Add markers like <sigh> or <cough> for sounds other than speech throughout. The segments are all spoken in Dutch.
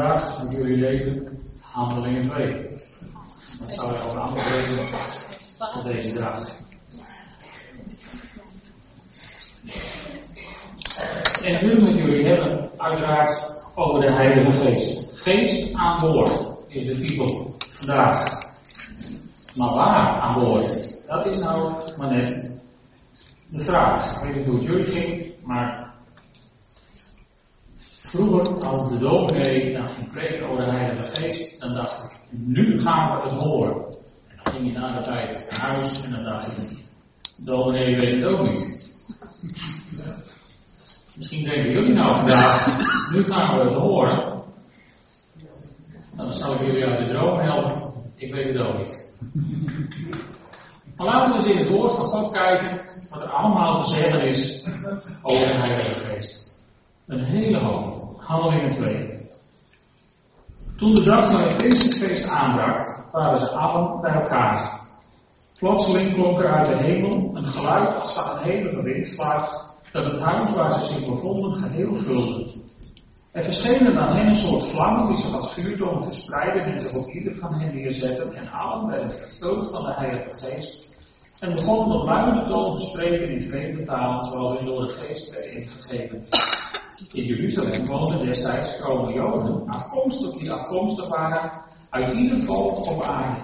vandaag met jullie lezen Handelingen 2. Dat zou je ook aanbevelen op deze dag. En nu met jullie hebben uiteraard over de Heilige Geest. Geest aan boord is de titel vandaag. Maar waar aan boord? Dat is nou maar net de vraag. Ik weet niet hoe het jullie ging, maar vroeger als de dominee dan ging preken over de Heilige Geest, dan dacht ik, nu gaan we het horen. En dan ging je na de tijd naar huis en dan dacht ik, de dominee weet het ook niet. <laughs> Misschien denken jullie nou vandaag, nu gaan we het horen. Nou, dan zal ik jullie uit de droom helpen. Ik weet het ook niet. Maar laten we eens in het woord van God kijken wat er allemaal te zeggen is over de Heilige Geest. Een hele hoop. Handelingen 2. Toen de dag van het Pinksterfeest aanbrak, waren ze allen bij elkaar. Plotseling klonk er uit de hemel een geluid als van een hevige windvlaag, dat het huis waar ze zich bevonden geheel vulde. Er verschenen dan hen een soort vlammen die zich als vuurtongen verspreidden en zich op ieder van hen neerzetten en allen werden vervuld van de Heilige Geest en begonnen op luide toon te spreken in vreemde talen zoals hun door de Geest werd ingegeven. In Jeruzalem woonden destijds vrome Joden, afkomstig die afkomstig waren uit ieder volk op aarde.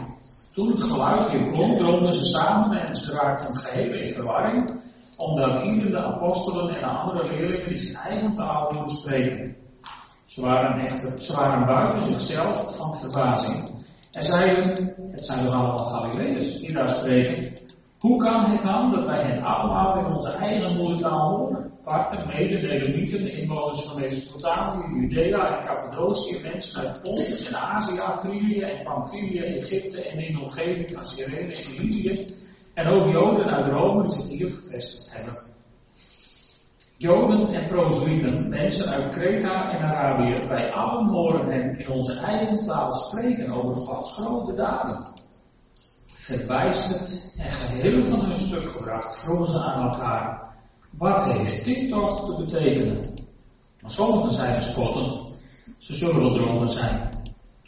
Toen het geluid weer klonk, droomden ze samen en ze raakten geheel in verwarring, omdat ieder de apostelen en de andere leerlingen die zijn eigen taal wilden spreken. Ze waren echter, ze waren buiten zichzelf van verbazing. En zeiden, het zijn toch allemaal Galileërs die daar spreken. Hoe kan het dan dat wij hen allemaal in onze eigen moedertaal horen? Parten, mede, Nelemieten, inwoners van Mesopotamië, Judea en Cappadocië, mensen uit Pontus en Azië, Frigië en Pamphylië, Egypte en in de omgeving van Cyrene en Lydië. En ook Joden uit Rome die zich hier gevestigd hebben. Joden en proselyten, mensen uit Kreta en Arabië, wij allen horen hen in onze eigen taal spreken over Gods grote daden. Verbijsterd en geheel van hun stuk gebracht, vroegen ze aan elkaar, wat heeft dit toch te betekenen? Maar sommigen zeiden spottend, ze zullen wel dronken zijn.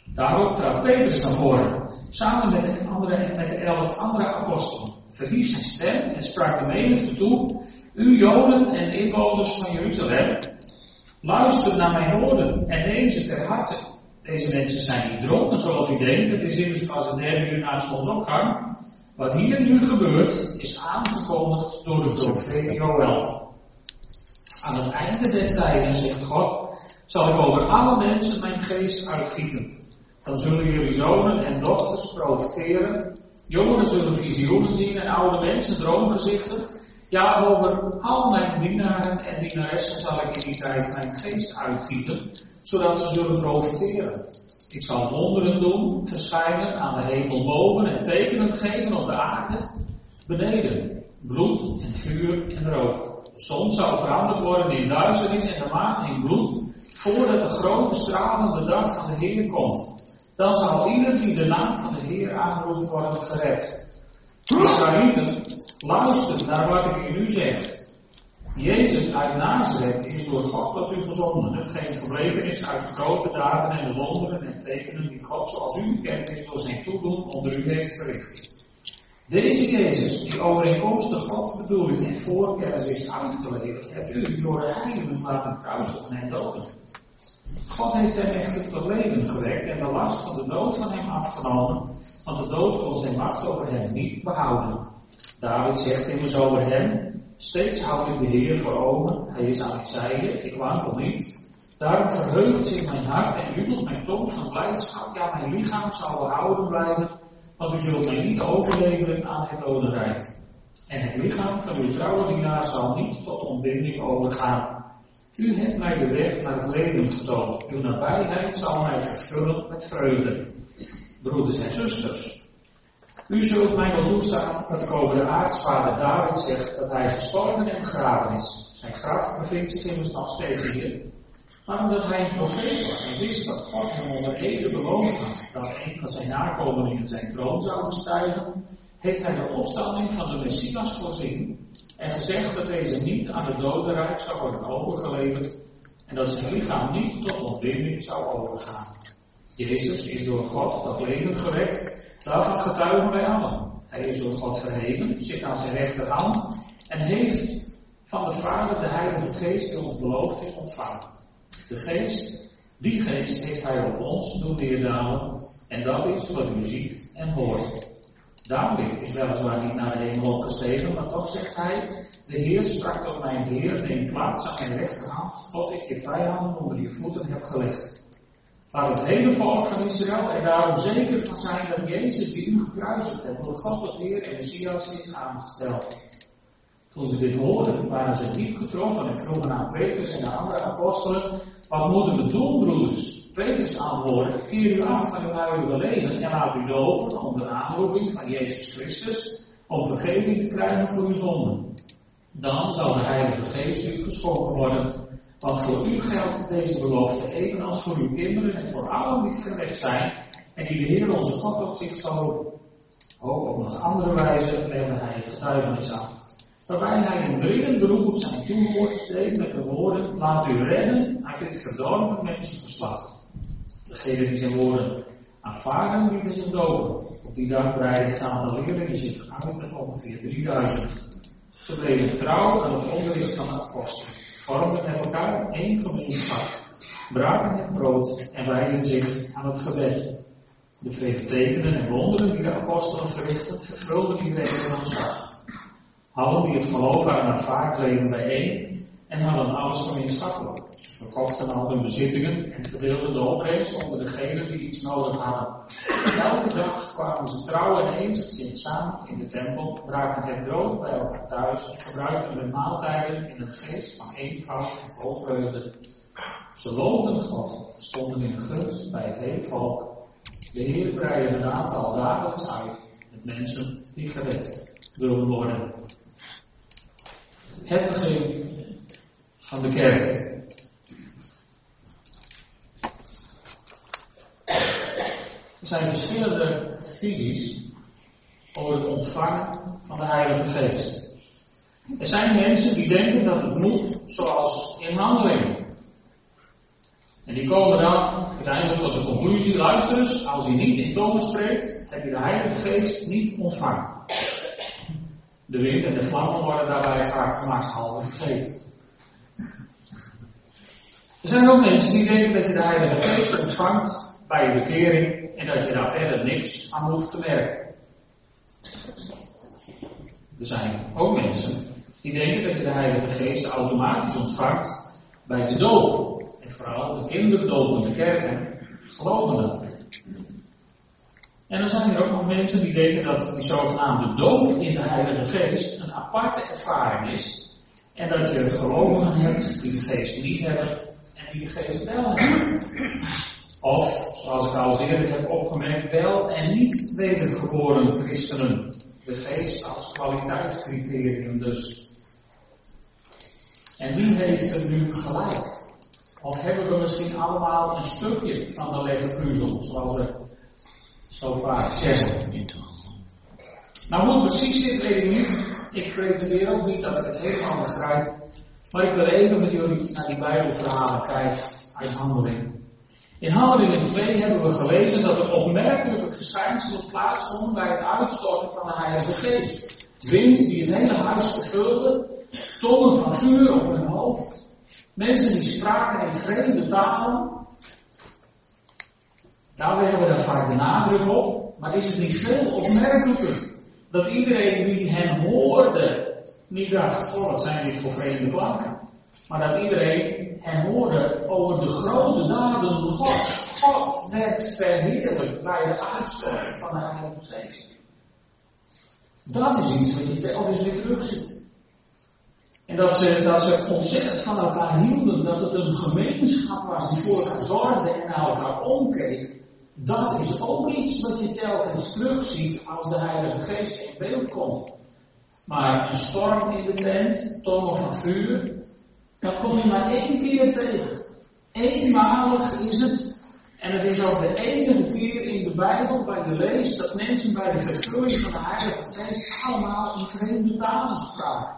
Daarop trad Petrus naar voren, samen met de, andere, met de elf andere apostelen, verhief zijn stem en sprak de menigte toe, u Joden en inwoners van Jeruzalem, luister naar mijn woorden en neem ze ter harte. Deze mensen zijn niet dronken zoals u denkt, het is immers pas het derde uur na zonsopgang. Wat hier nu gebeurt, is aangekondigd door de profeet Joël. Aan het einde der tijden, zegt God, zal ik over alle mensen mijn geest uitgieten. Dan zullen jullie zonen en dochters profiteren. Jongeren zullen visioenen zien en oude mensen droomgezichten. Ja, over al mijn dienaren en dienaressen zal ik in die tijd mijn geest uitgieten, zodat ze zullen profiteren. Ik zal wonderen doen, verschijnen aan de hemel boven en tekenen geven op de aarde beneden. Bloed en vuur en rook. De zon zal veranderd worden in duisternis en de maan in bloed, voordat de grote stralende dag van de Heer komt. Dan zal ieder die de naam van de Heer aanroept worden gered. Israëlieten, luister naar wat ik u nu zeg. Jezus uit Nazareth is door God tot u gezonden, hetgeen gebleken is uit grote daden en de wonderen en tekenen die God zoals u bekend is door zijn toedoen onder u heeft verricht. Deze Jezus, die overeenkomstig Gods bedoeling en voorkennis is uitgeleverd, hebt u door heiligen laten kruisen en doden. God heeft hem echter tot leven gewekt en de last van de dood van hem afgenomen, want de dood kon zijn macht over hem niet behouden. David zegt immers over hem, Steeds houd ik de Heer voor ogen, Hij is aan mijn zijde, ik wankel niet. Daarom verheugt zich mijn hart en jubelt mijn tong van blijdschap. Ja, mijn lichaam zal behouden blijven, want u zult mij niet overleveren aan het dodenrijk. En het lichaam van uw trouwe zal niet tot ontbinding overgaan. U hebt mij de weg naar het leven getoond. Uw nabijheid zal mij vervullen met vreugde. Broeders en zusters, u zult mij wel toestaan dat ik over de aartsvader David zegt dat hij gestorven en begraven is. Zijn graf bevindt zich immers nog steeds hier. Maar omdat hij een profeet was en wist dat God hem onder ede beloofd had dat een van zijn nakomelingen zijn troon zou bestijgen, heeft hij de opstanding van de Messias voorzien en gezegd dat deze niet aan het dodenrijk zou worden overgeleverd en dat zijn lichaam niet tot ontbinding zou overgaan. Jezus is door God dat leven gewekt, daarvan getuigen wij allen. Hij is door God verheven, zit aan zijn rechterhand en heeft van de Vader de Heilige Geest die ons beloofd is ontvangen. De Geest, die Geest heeft Hij op ons doen neerdalen en dat is wat u ziet en hoort. David is weliswaar niet naar de hemel opgestegen, maar toch zegt hij, de Heer sprak tot mijn Heer, neem plaats aan mijn rechterhand, tot ik je vijanden onder je voeten heb gelegd. Laat het hele volk van Israël er daarom zeker van zijn dat Jezus, die u gekruisigd hebt, door God tot Heer en Messias is aangesteld. Toen ze dit hoorden, waren ze diep getroffen en vroegen aan Petrus en de andere apostelen, wat moeten we doen, broeders? Petrus antwoordde, keer u af van uw huidige leven en laat u dopen onder de aanroeping van Jezus Christus, om vergeving te krijgen voor uw zonden. Dan zal de Heilige Geest u geschonken worden, want voor u geldt deze belofte evenals voor uw kinderen en voor allen die verwekt zijn en die de Heer onze God op zich zal roepen. Ook op nog andere wijze legde hij getuigenis af. Waarbij hij een dringend beroep op zijn toehoorders deed met de woorden, laat u redden uit dit verdorven mensengeslacht. Degene die zijn woorden aanvaarden, lieten zich dopen. Op die dag breidde het aantal leerlingen zich uit met ongeveer 3000. Ze bleven trouw aan het onderricht van de apostelen, vormden met elkaar één gemeenschap, braken het brood en wijden zich aan het gebed. De vele tekenen en wonderen die de apostelen verrichtten, vervulden iedereen met zag. Hadden die het geloof waren aanvaard, bleven bijeen en hadden alles gemeenschappelijk. Verkochten al hun bezittingen en verdeelden de opbrengst onder degenen die iets nodig hadden. Elke dag kwamen ze trouw en eensgezind samen in de tempel, braken het brood bij elkaar thuis en gebruikten hun maaltijden in een geest van eenvoud en vol. Ze loofden God, stonden in gunst bij het hele volk. De Heer breidde hun aantal dagelijks uit met mensen die gered wilden worden. Het begin van de kerk. Er zijn verschillende visies over het ontvangen van de Heilige Geest. Er zijn mensen die denken dat het moet zoals in handelingen. En die komen dan uiteindelijk tot de conclusie, luister eens, als je niet in tongen spreekt, heb je de Heilige Geest niet ontvangen. De wind en de vlammen worden daarbij vaak gemakshalve vergeten. Er zijn ook mensen die denken dat je de Heilige Geest ontvangt bij je bekering en dat je daar verder niks aan hoeft te merken. Er zijn ook mensen die denken dat je de Heilige Geest automatisch ontvangt bij de doop. En vooral de kinderdopende kerken geloven dat. En dan zijn er ook nog mensen die denken dat die zogenaamde doop in de Heilige Geest een aparte ervaring is. En dat je gelovigen hebt die de geest niet hebben en die de geest wel hebben. Of, zoals ik al eerder heb opgemerkt, wel en niet wedergeboren christenen. De geest als kwaliteitscriterium dus. En wie heeft er nu gelijk? Of hebben we misschien allemaal een stukje van de legpuzzel, zoals we zo vaak zeggen? Nou, hoe precies zit, weet ik niet. Ik pretendeer ook niet dat ik het helemaal begrijp. Maar ik wil even met jullie naar die Bijbelverhalen kijken uit handeling. In Handelingen 2 hebben we gelezen dat er opmerkelijke verschijnselen plaatsvonden bij het uitstorten van de Heilige Geest. Wind die het hele huis vervulde, tongen van vuur op hun hoofd, mensen die spraken in vreemde talen. Daar leggen we dan vaak de nadruk op, maar is het niet veel opmerkelijker dat iedereen die hen hoorde niet dacht, oh wat zijn dit voor vreemde klanken. Maar dat iedereen hen hoorde over de grote daden Gods. God werd verheerlijk bij de uitstorting van de Heilige Geest. Dat is iets wat je telkens weer terugziet. En dat ze, dat ze ontzettend van elkaar hielden, dat het een gemeenschap was die voor elkaar zorgde en naar elkaar omkeek. Dat is ook iets wat je telkens terugziet als de Heilige Geest in beeld komt. Maar een storm in de tent, tongen van vuur, dat kom je maar één keer tegen. Eenmalig is het. En het is ook de enige keer in de Bijbel waar je leest dat mensen bij de vervulling van de Heilige Geest allemaal in vreemde talen spraken.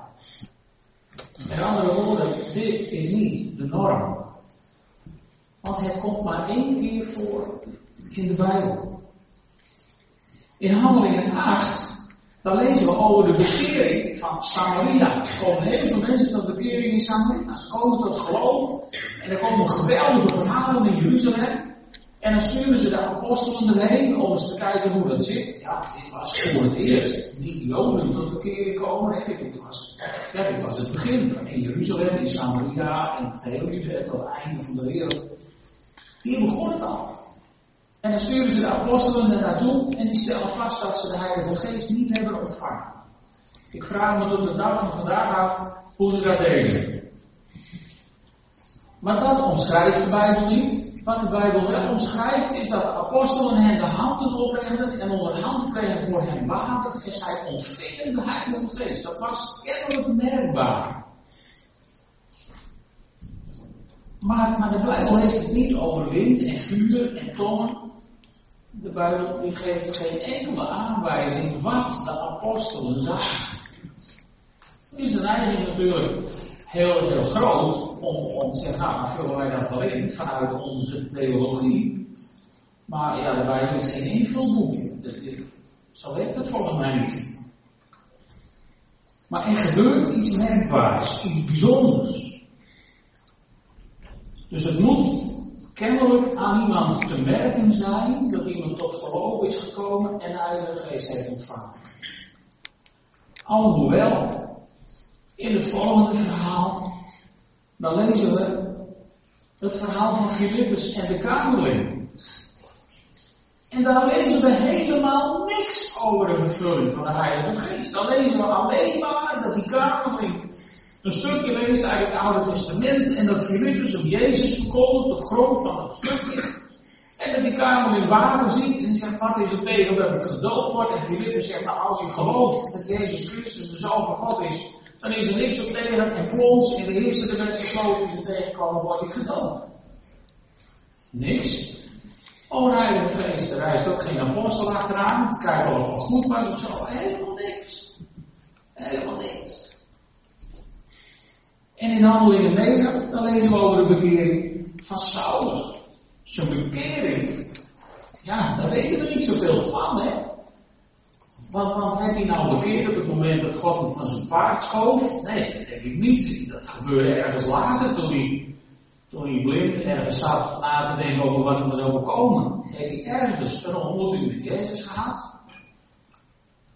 Met andere woorden, dit is niet de norm. Want het komt maar één keer voor in de Bijbel. In Handelingen 8, dan lezen we over de bekering van Samaria. Er komen heel veel mensen tot bekering in Samaria. Ze komen tot geloof. En er komen geweldige verhalen in Jeruzalem. En dan sturen ze de apostelen erheen om eens te kijken hoe dat zit. Ja, dit was voor het eerst. Niet Joden tot bekering komen. Hè. Dit, was, ja, dit was het begin van in Jeruzalem, in Samaria en hele Judea tot het einde van de wereld. Hier begon het al. En dan sturen ze de apostelen er naartoe en die stellen vast dat ze de Heilige Geest niet hebben ontvangen. Ik vraag me tot de dag van vandaag af hoe ze dat deden. Maar dat omschrijft de Bijbel niet. Wat de Bijbel wel omschrijft is dat de apostelen hen de handen oplegden en onder de hand kregen voor hen water en zij ontvingen de Heilige Geest. Dat was kennelijk merkbaar. Maar, maar de Bijbel heeft het niet over wind en vuur en tongen. De Bijbel die geeft geen enkele aanwijzing wat de apostelen zagen. is de neiging natuurlijk heel, heel groot om, om te zeggen, nou, vullen wij dat wel in vanuit onze theologie. Maar ja, de Bijbel is geen invulboek. Zo werkt het volgens mij niet. Maar er gebeurt iets merkbaars, iets bijzonders. Dus het moet kennelijk aan iemand te merken zijn dat iemand tot geloof is gekomen en de Heilige Geest heeft ontvangen. Alhoewel in het volgende verhaal, dan lezen we het verhaal van Filippus en de kamerling. En daar lezen we helemaal niks over de vervulling van de Heilige Geest. Dan lezen we alleen maar dat die kamerling een stukje leest uit het Oude Testament en dat Filippus op Jezus verkondigt op grond van dat stukje. En dat die kamerling water ziet en zegt, wat is het tegen dat ik gedoopt word? En Filippus zegt, nou als je gelooft dat Jezus Christus de Zoon van God is, dan is er niks op tegen en plons in de eerste de wet gesloten is er tegenkomen, wordt hij gedoopt. Niks. Oh, Heilige Geest, er reist ook geen apostel achteraan, het kijken of het goed was of zo. Helemaal niks. Helemaal niks. In Handelingen 9, dan lezen we over de bekering van Saulus. Zijn bekering. Ja, daar weten we niet zoveel van, hè. Want, want werd hij nou bekeerd op het moment dat God hem van zijn paard schoof? Nee, dat denk ik niet. Dat gebeurde ergens later, toen hij, toen hij blind ergens zat na te denken over wat hem was overkomen. Heeft hij ergens een ontmoeting met Jezus gehad.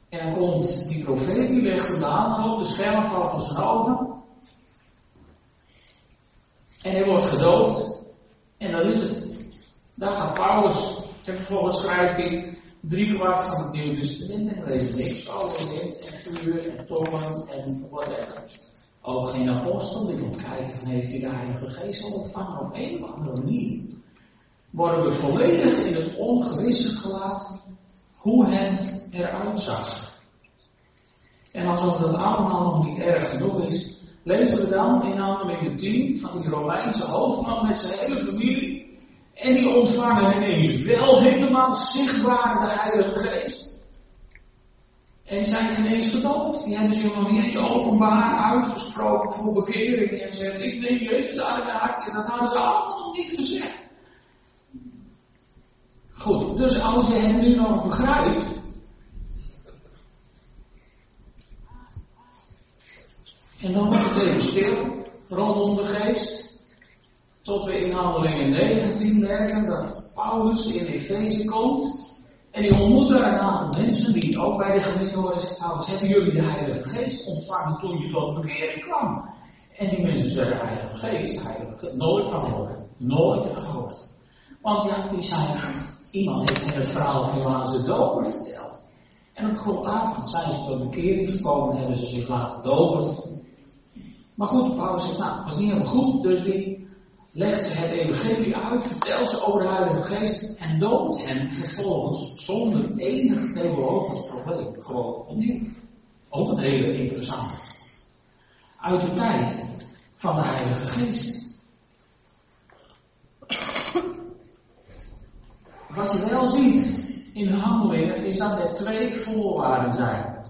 En dan komt die profeet, die legt de handen op, de vallen van zijn ogen. En hij wordt gedoopt. En dat is het. Daar gaat Paulus. En vervolgens schrijft hij drie kwart van het Nieuwe Testament en leest niks over wind en vuur en tongen en whatever. Ook geen apostel die komt kijken van heeft hij de Heilige Geest ontvangen op een of andere manier. Worden we volledig in het ongewisse gelaten hoe het eruit zag. En alsof dat allemaal nog niet erg genoeg is, lezen we dan in handelingen 10 van die Romeinse hoofdman met zijn hele familie en die ontvangen ineens wel helemaal zichtbaar de Heilige Geest. En zijn ineens gedoopt. Die hebben zich nog niet eens openbaar uitgesproken voor bekering. En zeggen, ik neem Jezus uit mijn hart. En dat hadden ze allemaal nog niet gezegd. Goed, dus als je het nu nog begrijpt. En dan wordt het even stil rondom de geest. Tot we in handelingen 19 merken dat Paulus in Efeze komt. En die ontmoet daar een aantal mensen die ook bij de gemeente horen. Paulus, hebben jullie de Heilige Geest ontvangen toen je tot bekering kwam? En die mensen zeggen, Heilige Geest, Heilige nooit van. Nooit van gehoord. Want ja, die zijn, iemand heeft hen het verhaal van Johannes de verteld. En op grond daarvan zijn ze tot bekering gekomen en hebben ze zich laten dopen. Maar goed, Paulus zegt, nou, was niet helemaal goed, dus die legt ze het evangelie uit, vertelt ze over de Heilige Geest en doopt hen vervolgens zonder enig theologisch probleem. Gewoon opnieuw. Ook een hele interessante. Uit de tijd van de Heilige Geest. Wat je wel ziet in de handelingen is dat er twee voorwaarden zijn.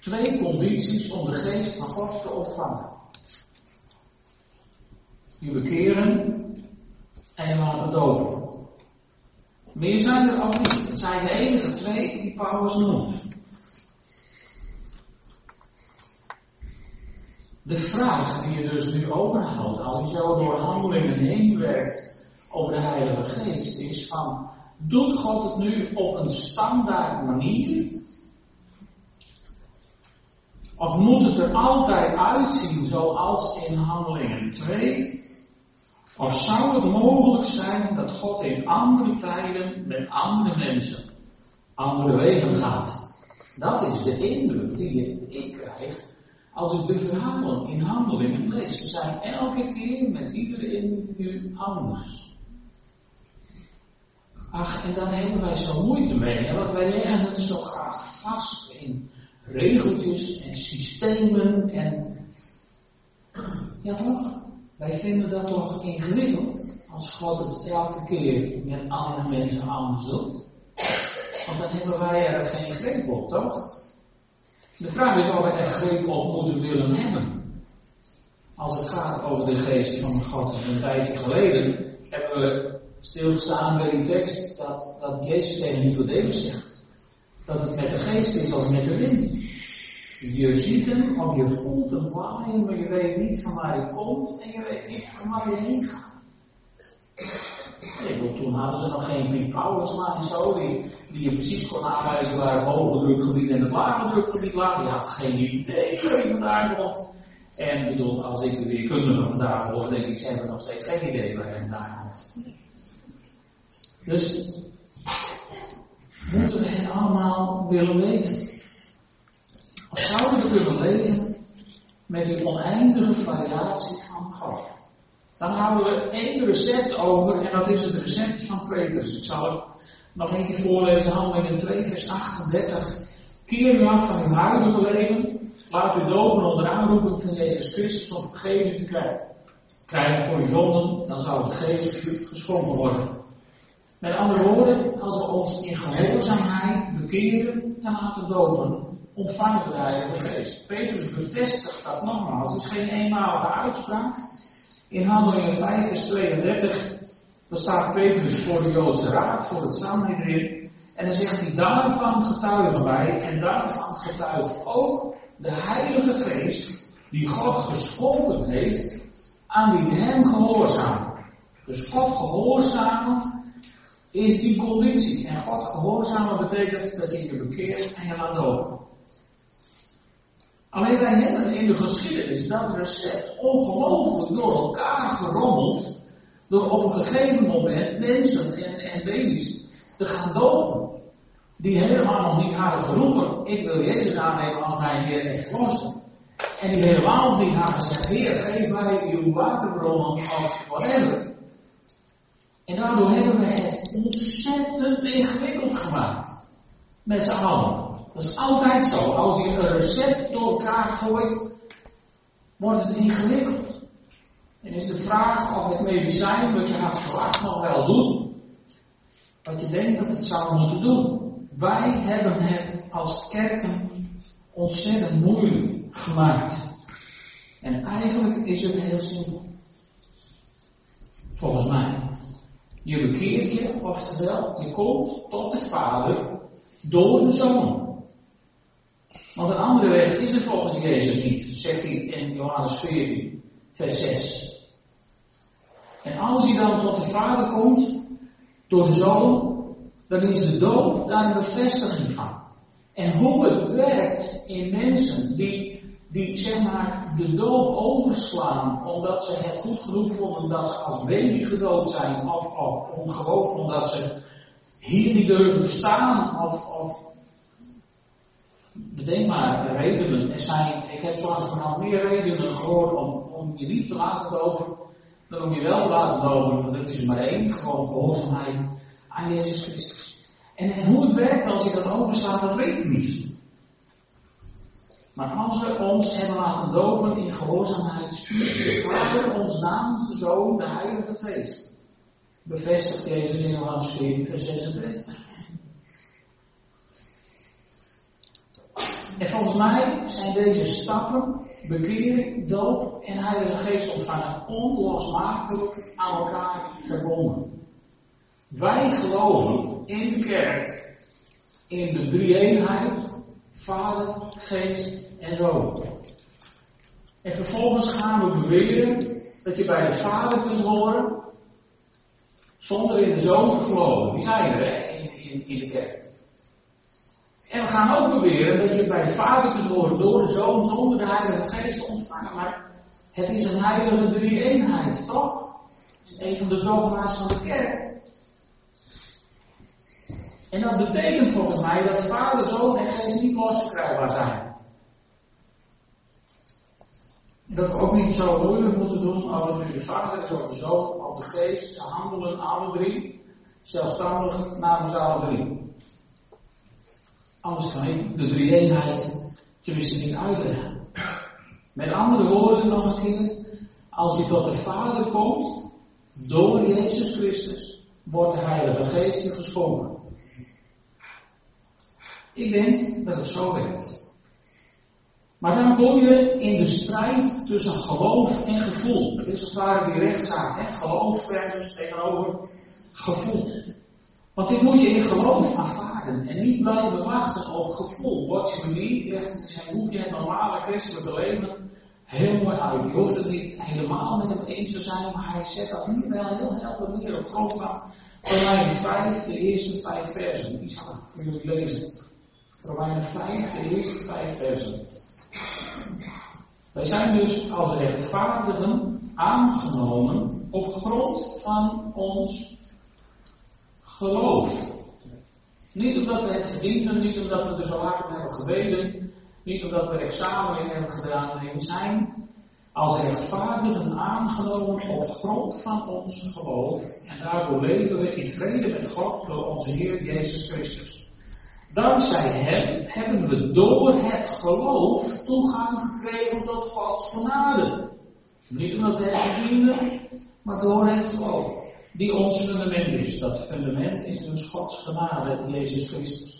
Twee condities om de geest van God te ontvangen. Die bekeren en je laten dopen. Meer zijn er ook niet. Het zijn de enige twee die Paulus noemt. De vraag die je dus nu overhoudt, als je zo door handelingen heen werkt over de Heilige Geest, is van, doet God het nu op een standaard manier? Of moet het er altijd uitzien zoals in handelingen 2? Of zou het mogelijk zijn dat God in andere tijden met andere mensen andere wegen gaat? Dat is de indruk die je ik krijgt als ik de verhalen in handelingen lees. Ze zijn elke keer met iedere individu anders. Ach, en daar hebben wij zo moeite mee, want wij leggen het zo graag vast in regeltjes en systemen en. Ja, toch? Wij vinden dat toch ingewikkeld als God het elke keer met andere mensen anders doet. Want dan hebben wij er geen greep op, toch? De vraag is of we er greep op moeten willen hebben. Als het gaat over de geest van God. Een tijdje geleden hebben we stilgestaan bij die tekst dat, dat Jezus tegen Nicodemus zegt. Dat het met de geest is als met de wind. Je ziet hem of je voelt hem waaien, maar je weet niet van waar hij komt en je weet niet van waar je heen gaat. Nee, toen hadden ze nog geen Piet Paulusma en zo, die, die je precies kon aanwijzen waar het hoge drukgebied en het lage drukgebied lag. Die had geen idee waar je vandaan komt. En bedoel, als ik de weerkundige vandaag hoor, denk ik, ze hebben nog steeds geen idee waar hij vandaan komt. Dus, moeten we het allemaal willen weten? Zouden we kunnen leven met die oneindige variatie van God? Dan houden we één recept over en dat is het recept van Petrus. Ik zal het nog een keer voorlezen, handelingen 2 vers 38. Keer u af van uw huidige leven, laat u dopen onder aanroeping van Jezus Christus om vergeving te krijgen. Krijg voor uw zonden, dan zal het geest geschonken worden. Met andere woorden, als we ons in gehoorzaamheid bekeren en laten dopen, ontvangen de Heilige Geest. Petrus bevestigt dat nogmaals. Het is geen eenmalige uitspraak. In Handelingen 5 vers 32, dan staat Petrus voor de Joodse Raad, voor het Sanhedrin. En dan zegt hij, daarvan getuigen wij en daarvan getuigt ook de Heilige Geest, die God geschonken heeft aan die hem gehoorzamen. Dus God gehoorzamen is die conditie. En God gehoorzamen betekent dat je je bekeert en je laat lopen. Alleen wij hebben in de geschiedenis dat recept ongelooflijk door elkaar gerommeld. Door op een gegeven moment mensen en, en baby's te gaan dopen. Die helemaal nog niet hadden geroepen, ik wil Jezus aannemen als mijn Heer en Verlosser. En die helemaal nog niet hadden gezegd, Heer, geef mij uw waterbronnen of whatever. En daardoor hebben we het ontzettend ingewikkeld gemaakt. Met z'n allen. Dat is altijd zo. Als je een recept door elkaar gooit, wordt het ingewikkeld. En is de vraag of het medicijn wat je had verwacht nog wel doet, wat je denkt dat het zou moeten doen. Wij hebben het als kerken ontzettend moeilijk gemaakt. En eigenlijk is het heel simpel. Volgens mij. Je bekeert je, oftewel, je komt tot de Vader door de Zoon. Want een andere weg is er volgens Jezus niet, zegt hij in Johannes 14, vers 6. En als hij dan tot de Vader komt, door de Zoon, dan is de doop daar een bevestiging van. En hoe het werkt in mensen die, die zeg maar de doop overslaan omdat ze het goed genoeg vonden dat ze als baby gedoopt zijn, of, of ongewoon omdat ze hier niet durven staan, of, of bedenk maar redenen. Ik heb zo van meer redenen gehoord om, om je niet te laten dopen, dan om je wel te laten dopen. Want het is maar één, gewoon gehoorzaamheid aan Jezus Christus. En, hoe het werkt als je dat overslaat, dat weet ik niet. Maar als we ons hebben laten dopen in gehoorzaamheid, stuurt de Vader ons namens de Zoon, de Heilige Geest. Bevestigt Jezus in Johannes 4, vers 36. En volgens mij zijn deze stappen, bekering, doop en Heilige Geest ontvangen, onlosmakelijk aan elkaar verbonden. Wij geloven in de kerk, in de drie-eenheid, Vader, Geest en Zoon. En vervolgens gaan we beweren dat je bij de Vader kunt horen zonder in de Zoon te geloven. Die zijn er in, in, in de kerk. En we gaan ook beweren dat je bij de Vader kunt horen door de Zoon zonder de Heilige Geest ontvangen. Maar het is een heilige drie-eenheid, toch? Het is een van de dogma's van de kerk. En dat betekent volgens mij dat Vader, Zoon en Geest niet losverkrijgbaar zijn. Dat we ook niet zo moeilijk moeten doen als het nu de Vader is of de Zoon of de Geest. Ze handelen alle drie zelfstandig namens alle drie. Anders kan ik de drie-eenheid tenminste niet uitleggen. Met andere woorden nog een keer, als je tot de Vader komt, door Jezus Christus, wordt de Heilige Geest je geschonken. Ik denk dat het zo werkt. Maar dan kom je in de strijd tussen geloof en gevoel. Het is als het die rechtszaak, hè? geloof versus tegenover gevoel. Want dit moet je in geloof aanvaarden en niet blijven wachten op gevoel. Wat je niet legt het zijn boekje het normale christelijke leven heel mooi uit. Je hoeft het niet helemaal met hem eens te zijn, maar hij zet dat hier wel heel helder neer op grond van Romeinen 5, de eerste vijf versen. Die zal ik voor jullie lezen. Romeinen 5, de eerste vijf versen. Wij zijn dus als rechtvaardigen aangenomen op grond van ons geloof. Niet omdat we het verdienen, niet omdat we er zo hard op hebben gebeden, niet omdat we examen in hebben gedaan. Nee, zijn als rechtvaardigen aangenomen op grond van ons geloof. En daardoor leven we in vrede met God door onze Heer Jezus Christus. Dankzij hem hebben we door het geloof toegang gekregen tot Gods genade. Niet omdat we het verdienen, maar door het geloof. Die ons fundament is. Dat fundament is dus Gods genade Jezus Christus.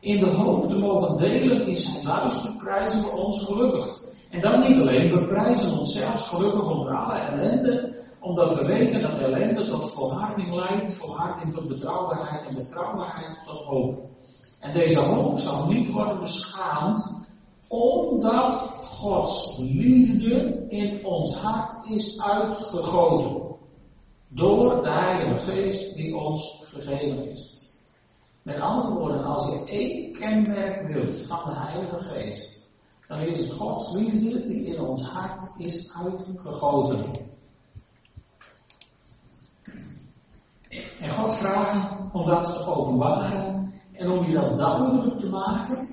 In de hoop te mogen delen in zijn luister prijzen we ons gelukkig. En dan niet alleen, we prijzen ons zelfs gelukkig onder alle ellende, omdat we weten dat ellende tot volharding leidt, volharding tot betrouwbaarheid en betrouwbaarheid tot hoop. En deze hoop zal niet worden beschaamd, omdat Gods liefde in ons hart is uitgegoten. Door de Heilige Geest die ons gegeven is. Met andere woorden, als je één kenmerk wilt van de Heilige Geest, dan is het Gods liefde die in ons hart is uitgegoten. En God vraagt om dat te openbaren en om je dat duidelijk te maken,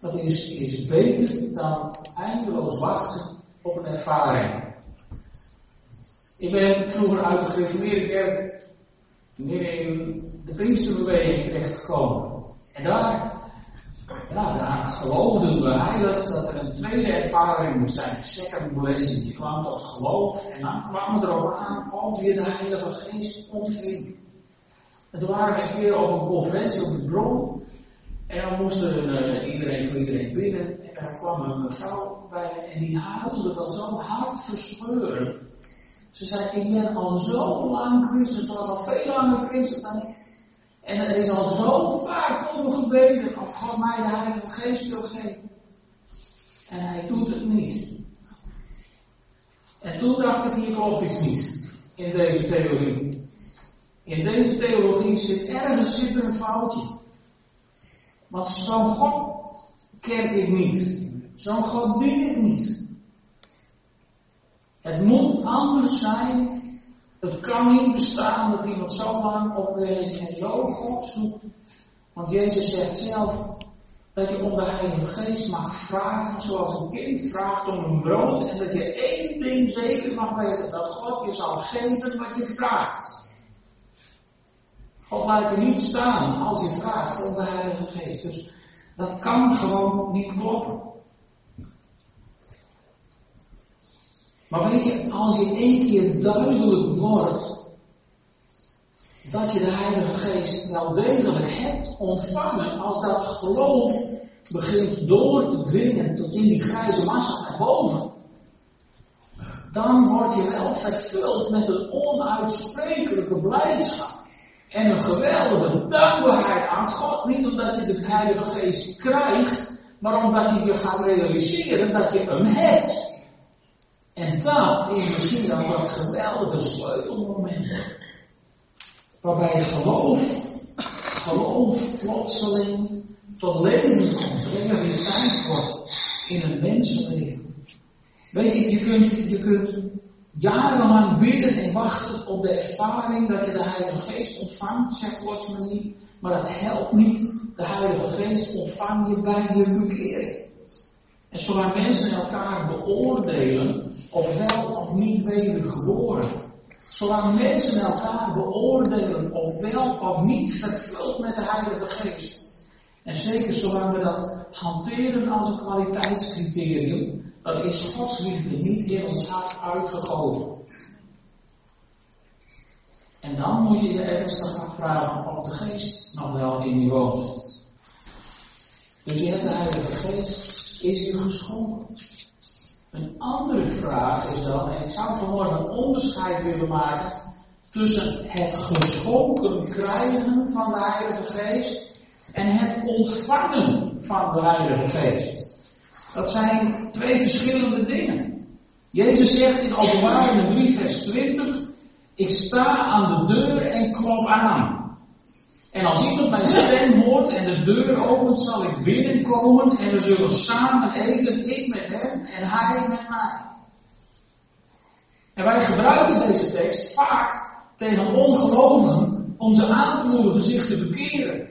dat is, is beter dan eindeloos wachten op een ervaring. Ik ben vroeger uit de gereformeerde kerk meer in de Pinksterbeweging terechtgekomen. En daar, daar geloofden we heilig dat er een tweede ervaring moest zijn. Second blessing. Je kwam tot geloof en dan kwam het erop aan of je de Heilige Geest ontving. En toen waren we een keer op een conferentie op de bron. En dan moest er uh, iedereen voor iedereen binnen. En daar kwam een mevrouw bij en die huilde dat zo hard verscheuren. Ze zei, ik ben al zo lang christen, ze was al veel langer christen dan ik. En er is al zo vaak voor me gebeden of God mij de Heilige Geest wil geven. En hij doet het niet. En toen dacht ik, hier klopt iets niet in deze theorie. In deze theologie zit ergens zit een foutje. Want zo'n God ken ik niet. Zo'n God dien ik niet. Het moet anders zijn. Het kan niet bestaan dat iemand zo lang op en zo God zoekt. Want Jezus zegt zelf dat je om de Heilige Geest mag vragen zoals een kind vraagt om een brood. En dat je één ding zeker mag weten, dat God je zal geven wat je vraagt. God laat je niet staan als je vraagt om de Heilige Geest. Dus dat kan gewoon niet kloppen. Maar weet je, als je één keer duidelijk wordt dat je de Heilige Geest wel degelijk hebt ontvangen, als dat geloof begint door te dringen tot in die grijze massa boven, dan word je wel vervuld met een onuitsprekelijke blijdschap. En een geweldige dankbaarheid aan God. Niet omdat je de Heilige Geest krijgt, maar omdat je je gaat realiseren dat je hem hebt. En dat is misschien dan dat geweldige sleutelmoment. Waarbij geloof, geloof plotseling tot leven komt, realiteit wordt in een mensenleven. Weet je, je kunt, je kunt jarenlang bidden en wachten op de ervaring dat je de Heilige Geest ontvangt, zegt Watchman Maar dat helpt niet. De Heilige Geest ontvang je bij je bekering. En zolang mensen elkaar beoordelen op wel of niet wedergeboren, zolang mensen elkaar beoordelen op wel of niet vervuld met de Heilige Geest, en zeker zolang we dat hanteren als een kwaliteitscriterium, dan is Gods liefde niet in ons hart uitgegoten. En dan moet je je ernstig afvragen of de geest nog wel in je woont. Dus je hebt de Heilige Geest, is je geschonken? Een andere vraag is dan, en ik zou vanmorgen een onderscheid willen maken tussen het geschonken krijgen van de Heilige Geest en het ontvangen van de Heilige Geest. Dat zijn twee verschillende dingen. Jezus zegt in Openbaring 3 vers 20, ik sta aan de deur en klop aan. En als iemand mijn stem hoort en de deur opent, zal ik binnenkomen en we zullen samen eten, ik met hem en hij met mij. En wij gebruiken deze tekst vaak tegen ongelovigen om ze aan te moedigen zich te bekeren.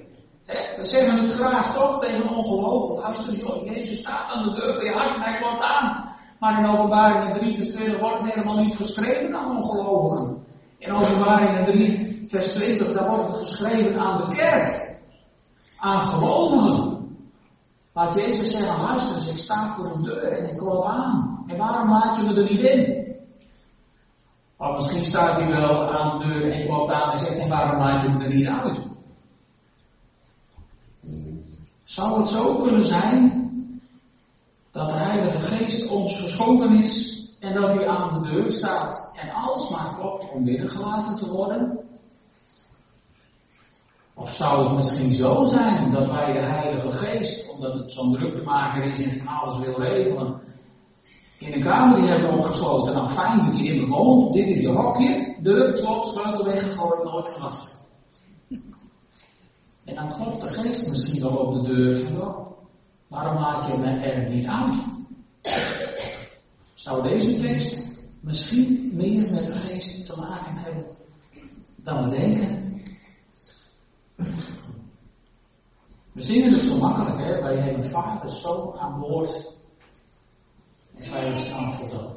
We zeggen het graag toch tegen ongelovigen. Luister joh, Jezus staat aan de deur je hart en hij klopt aan. Maar in openbaring 3 vers 20 wordt het helemaal niet geschreven aan ongelovigen. In openbaring 3 vers 20 daar wordt het geschreven aan de kerk. Aan gelovigen. Laat Jezus zeggen, luister ik sta voor de deur en ik klop aan. En waarom laat je me er niet in? Of misschien staat hij wel aan de deur en klopt aan en zegt, en waarom laat je me er niet uit? Zou het zo kunnen zijn dat de Heilige Geest ons geschonken is en dat hij aan de deur staat en alles maar klopt om binnengelaten te worden? Of zou het misschien zo zijn dat wij de Heilige Geest, omdat het zo'n druktemaker is en van alles wil regelen, in een kamer die hebben opgesloten, nou fijn dat je in woont, dit is je hokje, deur, slot, sleutel weggegooid, nooit gelast. En dan klopt de geest misschien wel op de deur van, waarom laat je me er niet uit? Zou deze tekst misschien meer met de geest te maken hebben dan we denken? We zingen het zo makkelijk, hè? Wij hebben vader, zoon aan boord. En wij staan voor dat.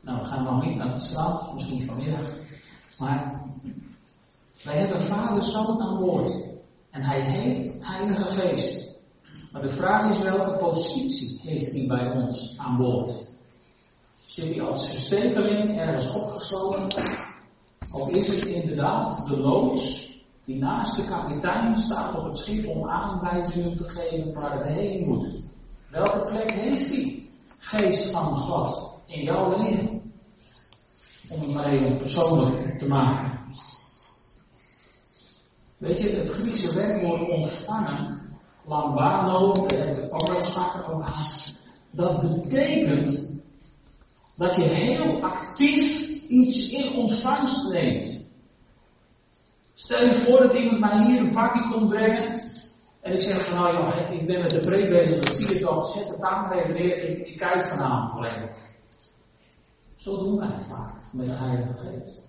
Nou, we gaan nog niet naar het strand, misschien vanmiddag. Maar wij hebben vader, zoon aan boord. En hij heet Heilige Geest. Maar de vraag is welke positie heeft hij bij ons aan boord? Zit hij als verstekeling ergens opgesloten? Of is het inderdaad de loods die naast de kapitein staat op het schip om aanwijzingen te geven waar het heen moet? Welke plek heeft hij, geest van God, in jouw leven? Om het maar even persoonlijk te maken. Weet je, het Griekse werkwoord ontvangen, lambano, daar heb ik ook wel dat betekent dat je heel actief iets in ontvangst neemt. Stel je voor dat iemand mij hier een pakje komt brengen. En ik zeg van nou joh, ik ben met de preek bezig, dat zie je toch, zet de even neer, ik, ik kijk vanavond volledig. Zo doen wij vaak met de Heilige Geest.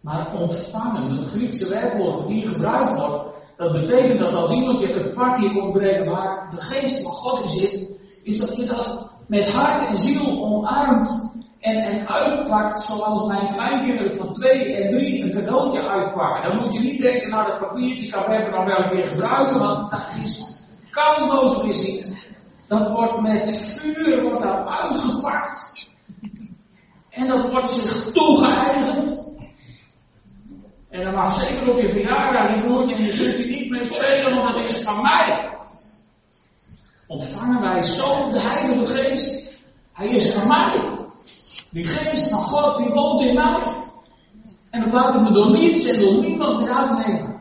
Maar ontvangen, het Griekse werkwoord dat hier gebruikt wordt, dat betekent dat als iemand je een pakje komt brengen waar de geest van God in zit, is dat je dat met hart en ziel omarmt en, en uitpakt zoals mijn kleinkinderen van twee en drie een cadeautje uitpakken. Dan moet je niet denken, nou dat papiertje kan even nog wel een keer gebruiken, want dat is kansloos missie. Dat wordt met vuur wordt dat uitgepakt. En dat wordt zich toegeëigend. En dan mag zeker op je verjaardag je broertje en je zusje niet meer spelen, want dat is van mij. ontvangen wij zo de Heilige Geest. Hij is van mij. Die geest van God, die woont in mij. En dat laat ik me door niets en door niemand meer uitnemen.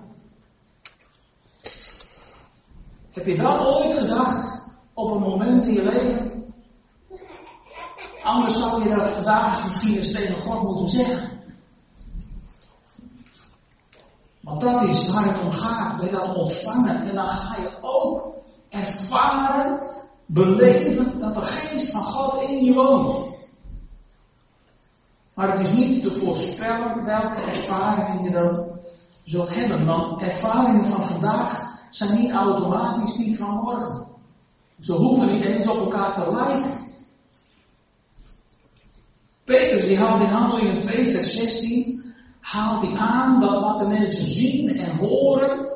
Heb je dat ooit gedacht op een moment in je leven? Anders zou je dat vandaag misschien eens tegen God moeten zeggen. Want dat is waar het om gaat. Je dat ontvangen? En dan ga je ook ervaren, beleven dat de geest van God in je woont. Maar het is niet te voorspellen welke ervaringen je dan zult hebben. Want ervaringen van vandaag zijn niet automatisch die van morgen. Ze hoeven niet eens op elkaar te lijken. Petrus die haalt in Handelingen 2 vers 16 haalt hij aan dat wat de mensen zien en horen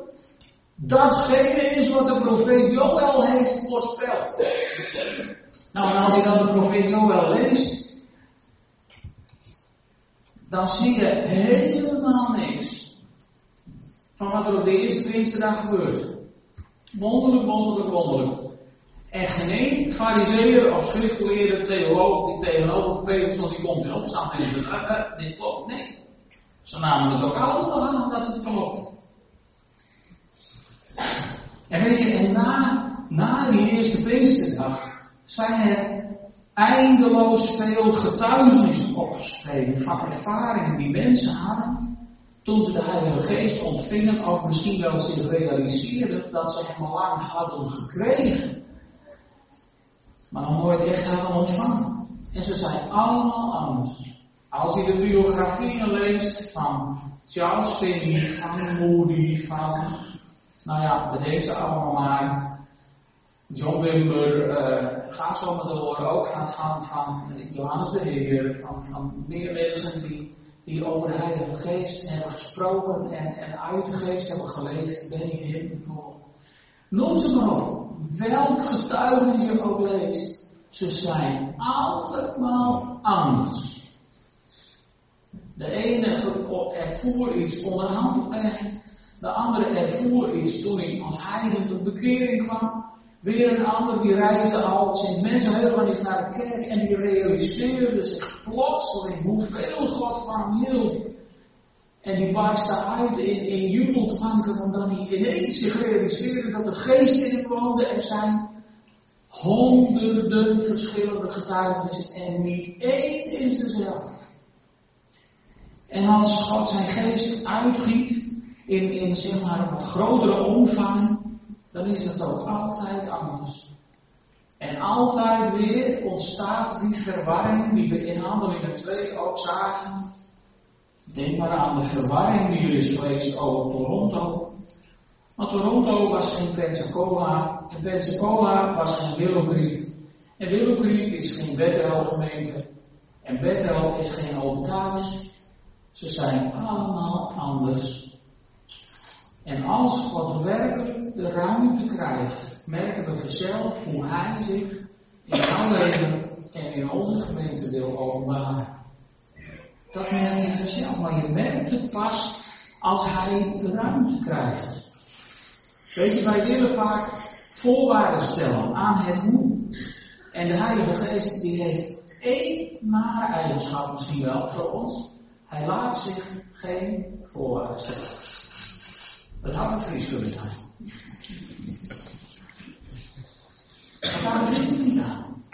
datgene is wat de profeet Joel heeft voorspeld. Nou, en als je dan de profeet Joel leest, dan zie je helemaal niks van wat er op de eerste Pinksterdag gebeurt. Wonderlijk, wonderlijk, wonderlijk. En geen fariseer of schriftgeleerde theoloog die tegenover Petrus die komt in opstand en zegt, dit klopt. Nee. Ze namen het ook allemaal aan dat het klopt. En weet je, en na, na die eerste Pinksterdag zijn er eindeloos veel getuigenissen opgeschreven van ervaringen die mensen hadden toen ze de Heilige Geest ontvingen of misschien wel zich realiseerden dat ze hem al lang hadden gekregen. Maar nog nooit echt hadden ontvangen. En ze zijn allemaal anders. Als je de biografieën leest van Charles Finney, van Moody, van, nou ja, bedenk ze allemaal maar. John Wimber, uh, ga zo maar door, ook van, van, van Johannes de Heer, van, van meer mensen die, die over de Heilige Geest hebben gesproken en, en uit de Geest hebben geleefd, ben je Him bijvoorbeeld. Noem ze maar op. Welk getuigenis je ook leest, ze zijn allemaal anders. De ene ervoer iets onderhand de andere ervoer iets toen hij als tot bekering kwam. Weer een ander die reisde al sinds mensenheugen is naar de kerk en die realiseerde zich plotseling hoeveel God van hem hield. En die barstte uit in, in omdat hij ineens zich realiseerde dat de geest in hem woonde. Er zijn honderden verschillende getuigenissen en niet één is dezelfde. En als God zijn geest uitgiet in, in zeg maar wat grotere omvang, dan is het ook altijd anders. En altijd weer ontstaat die verwarring die we in Handelingen 2 ook zagen. Denk maar aan de verwarring die er is geweest over Toronto. Want Toronto was geen Pensacola. En Pensacola was geen Willow. En Willow is geen Bethel gemeente. En Bethel is geen open thuis. Ze zijn allemaal anders. En als God werkelijk de ruimte krijgt, merken we vanzelf hoe Hij zich in jouw leven en in onze gemeente wil openbaren. Dat merkt hij vanzelf, maar je merkt het pas als Hij de ruimte krijgt. Weet je, wij willen vaak voorwaarden stellen aan het hoe. En de Heilige Geest die heeft één nare eigenschap misschien wel voor ons. Hij laat zich geen voorwaarden stellen. Dat had een Fries kunnen zijn. Maar daar vindt het niet aan.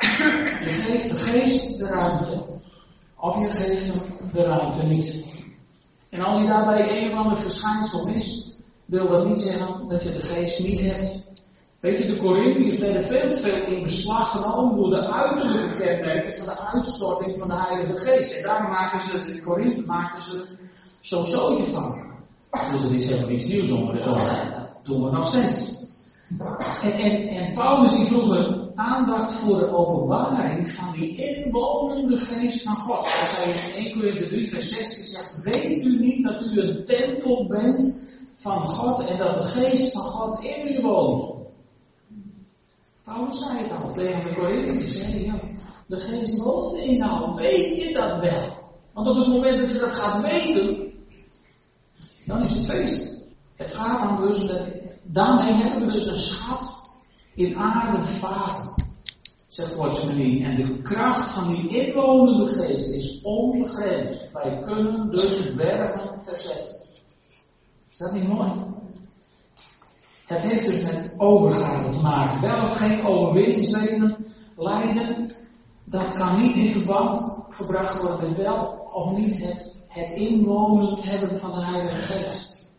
Je geeft de geest de ruimte. Of je geeft hem de ruimte niet. En als je daarbij een of ander verschijnsel mist, wil dat niet zeggen dat je de geest niet hebt. Weet je, de Corinthiërs werden veel te veel in beslag genomen door de uiterlijke kenmerken van de uitstorting van de Heilige Geest. En daar maken ze, de Korinthe maakten ze zo'n zootje van. Dus het is helemaal niets nieuws onder, dus dat doen we nog steeds. En, en, en Paulus die vroeg een aandacht voor de openbaring van die inwonende geest van God. Hij in 1 Corinthië 3 vers 16 zegt, weet u niet dat u een tempel bent van God en dat de geest van God in u woont? Paulus zei het al tegen de Corinthiërs. Ja, de geest woont in jou. Weet je dat wel? Want op het moment dat je dat gaat weten, dan is het feest. Het gaat dan dus, daarmee hebben we dus een schat in aarde vaten, zegt Watchmanie. En de kracht van die inwonende geest is onbegrensd. Wij kunnen dus bergen verzetten. Is dat niet mooi? Het heeft dus met overgave te maken. Wel of geen overwinningsleden, lijden, dat kan niet in verband gebracht worden met wel of niet het, het inwonend hebben van de Heilige Geest.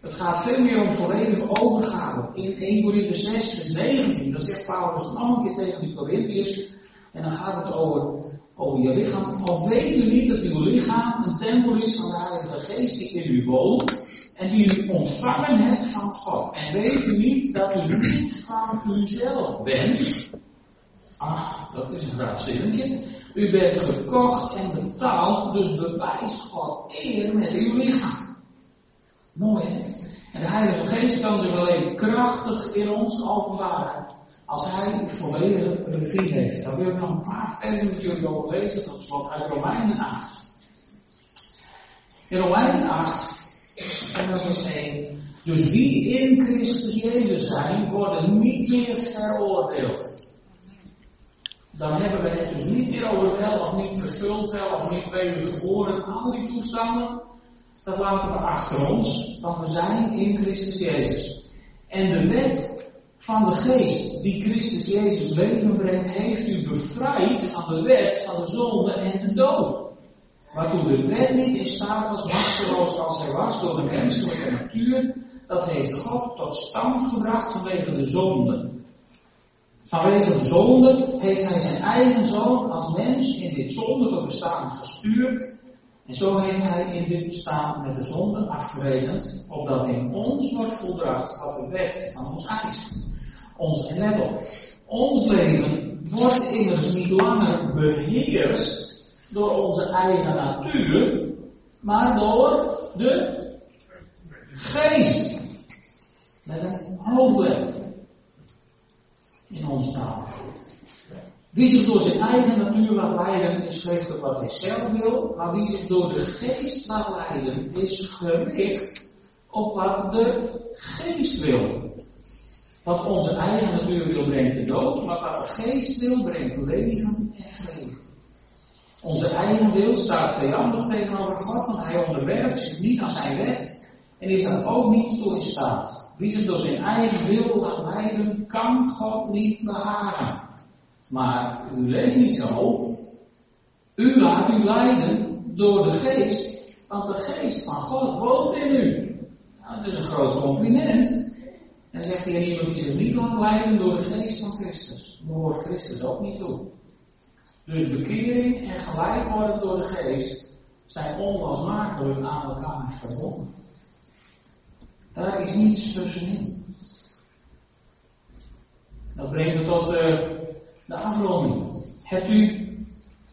Het gaat veel meer om volledige overgave. In 1 Corinthië 6, vers 19, dan zegt Paulus nog een keer tegen die Corinthiërs, en dan gaat het over, over je lichaam. Of weet u niet dat uw lichaam een tempel is van de Heilige Geest die in u woont, en die u ontvangen hebt van God. En weet u niet dat u niet van uzelf bent? Ah, dat is een raar zinnetje. U bent gekocht en betaald, dus bewijst God eer met uw lichaam. Mooi hè? En de Heilige Geest kan zich alleen krachtig in ons openbaren als Hij volledige regie heeft. Daar wil ik nog een paar versen met jullie over lezen, tot slot uit Romeinen 8. In Romeinen 8, en dat is 1. Dus wie in Christus Jezus zijn, worden niet meer veroordeeld dan hebben we het dus niet meer over wel of niet vervuld, wel of niet geboren. Al die toestanden, dat laten we achter ons, want we zijn in Christus Jezus. En de wet van de geest die Christus Jezus leven brengt, heeft u bevrijd van de wet van de zonde en de dood. Waartoe de wet niet in staat was, machteloos als hij was door de menselijke natuur, dat heeft God tot stand gebracht vanwege de zonde. Vanwege de zonde heeft hij zijn eigen zoon als mens in dit zondige bestaan gestuurd. En zo heeft hij in dit bestaan met de zonde afgerekend, opdat in ons wordt volbracht wat de wet van ons eist. Ons, let ons leven wordt immers niet langer beheerst door onze eigen natuur, maar door de geest. Met een hoofdletter in onze taal. Wie zich door zijn eigen natuur laat leiden, is gericht op wat hij zelf wil, maar wie zich door de geest laat leiden, is gericht op wat de geest wil. Wat onze eigen natuur wil, brengt de dood, maar wat de geest wil, brengt leven en vrede. Onze eigen wil staat vijandig tegenover God, want hij onderwerpt zich niet aan zijn wet en is daar ook niet toe in staat. Wie zich door zijn eigen wil laat leiden, kan God niet behagen. Maar u leeft niet zo. U laat u leiden door de geest, want de geest van God woont in u. Nou, het is een groot compliment. En dan zegt hij iemand die zich niet laat leiden door de geest van Christus. Behoort Christus ook niet toe. Dus bekering en geleid worden door de geest zijn onlosmakelijk aan elkaar verbonden. Daar is niets tussenin. Dat brengt me tot uh, de afronding. Hebt u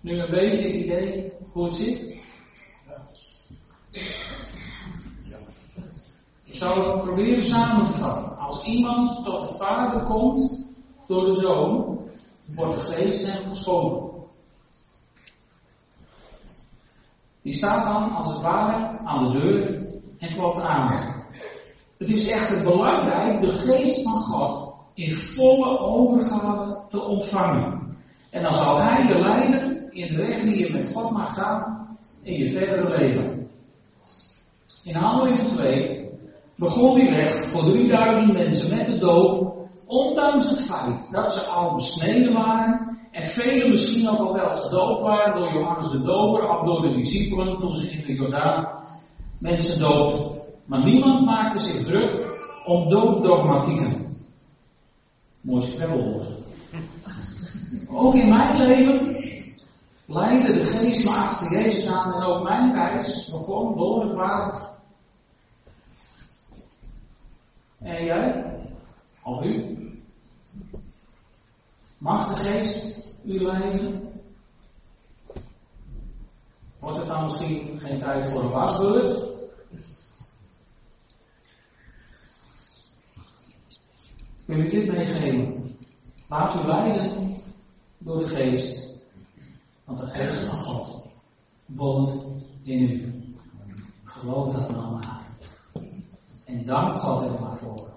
nu een beetje idee hoe het zit? Ik zal het proberen samen te vatten. Als iemand tot de Vader komt door de Zoon, wordt de geest hem geschoven. Die staat dan als het ware aan de deur en klopt aan. Het is echter belangrijk de geest van God in volle overgave te ontvangen. En dan zal Hij je leiden in de weg die je met God mag gaan in je verdere leven. In Handelingen 2 begon die weg voor 3000 mensen met de doop, ondanks het feit dat ze al besneden waren en velen misschien ook al wel gedoopt waren door Johannes de Doper of door de discipelen toen ze in de Jordaan mensen doopten. Maar niemand maakte zich druk om dogmatieken. Mooi spelwoord. Ook in mijn leven leidde de geest me achter Jezus aan en ook mijn reis begon door het water. En jij? Of u? Mag de geest u leiden? Wordt het dan misschien geen tijd voor een wasbeurt? Wil ik dit meegeven. Laat u leiden door de geest. Want de geest van God woont in u. Geloof dat nou maar. En dank God er maar voor.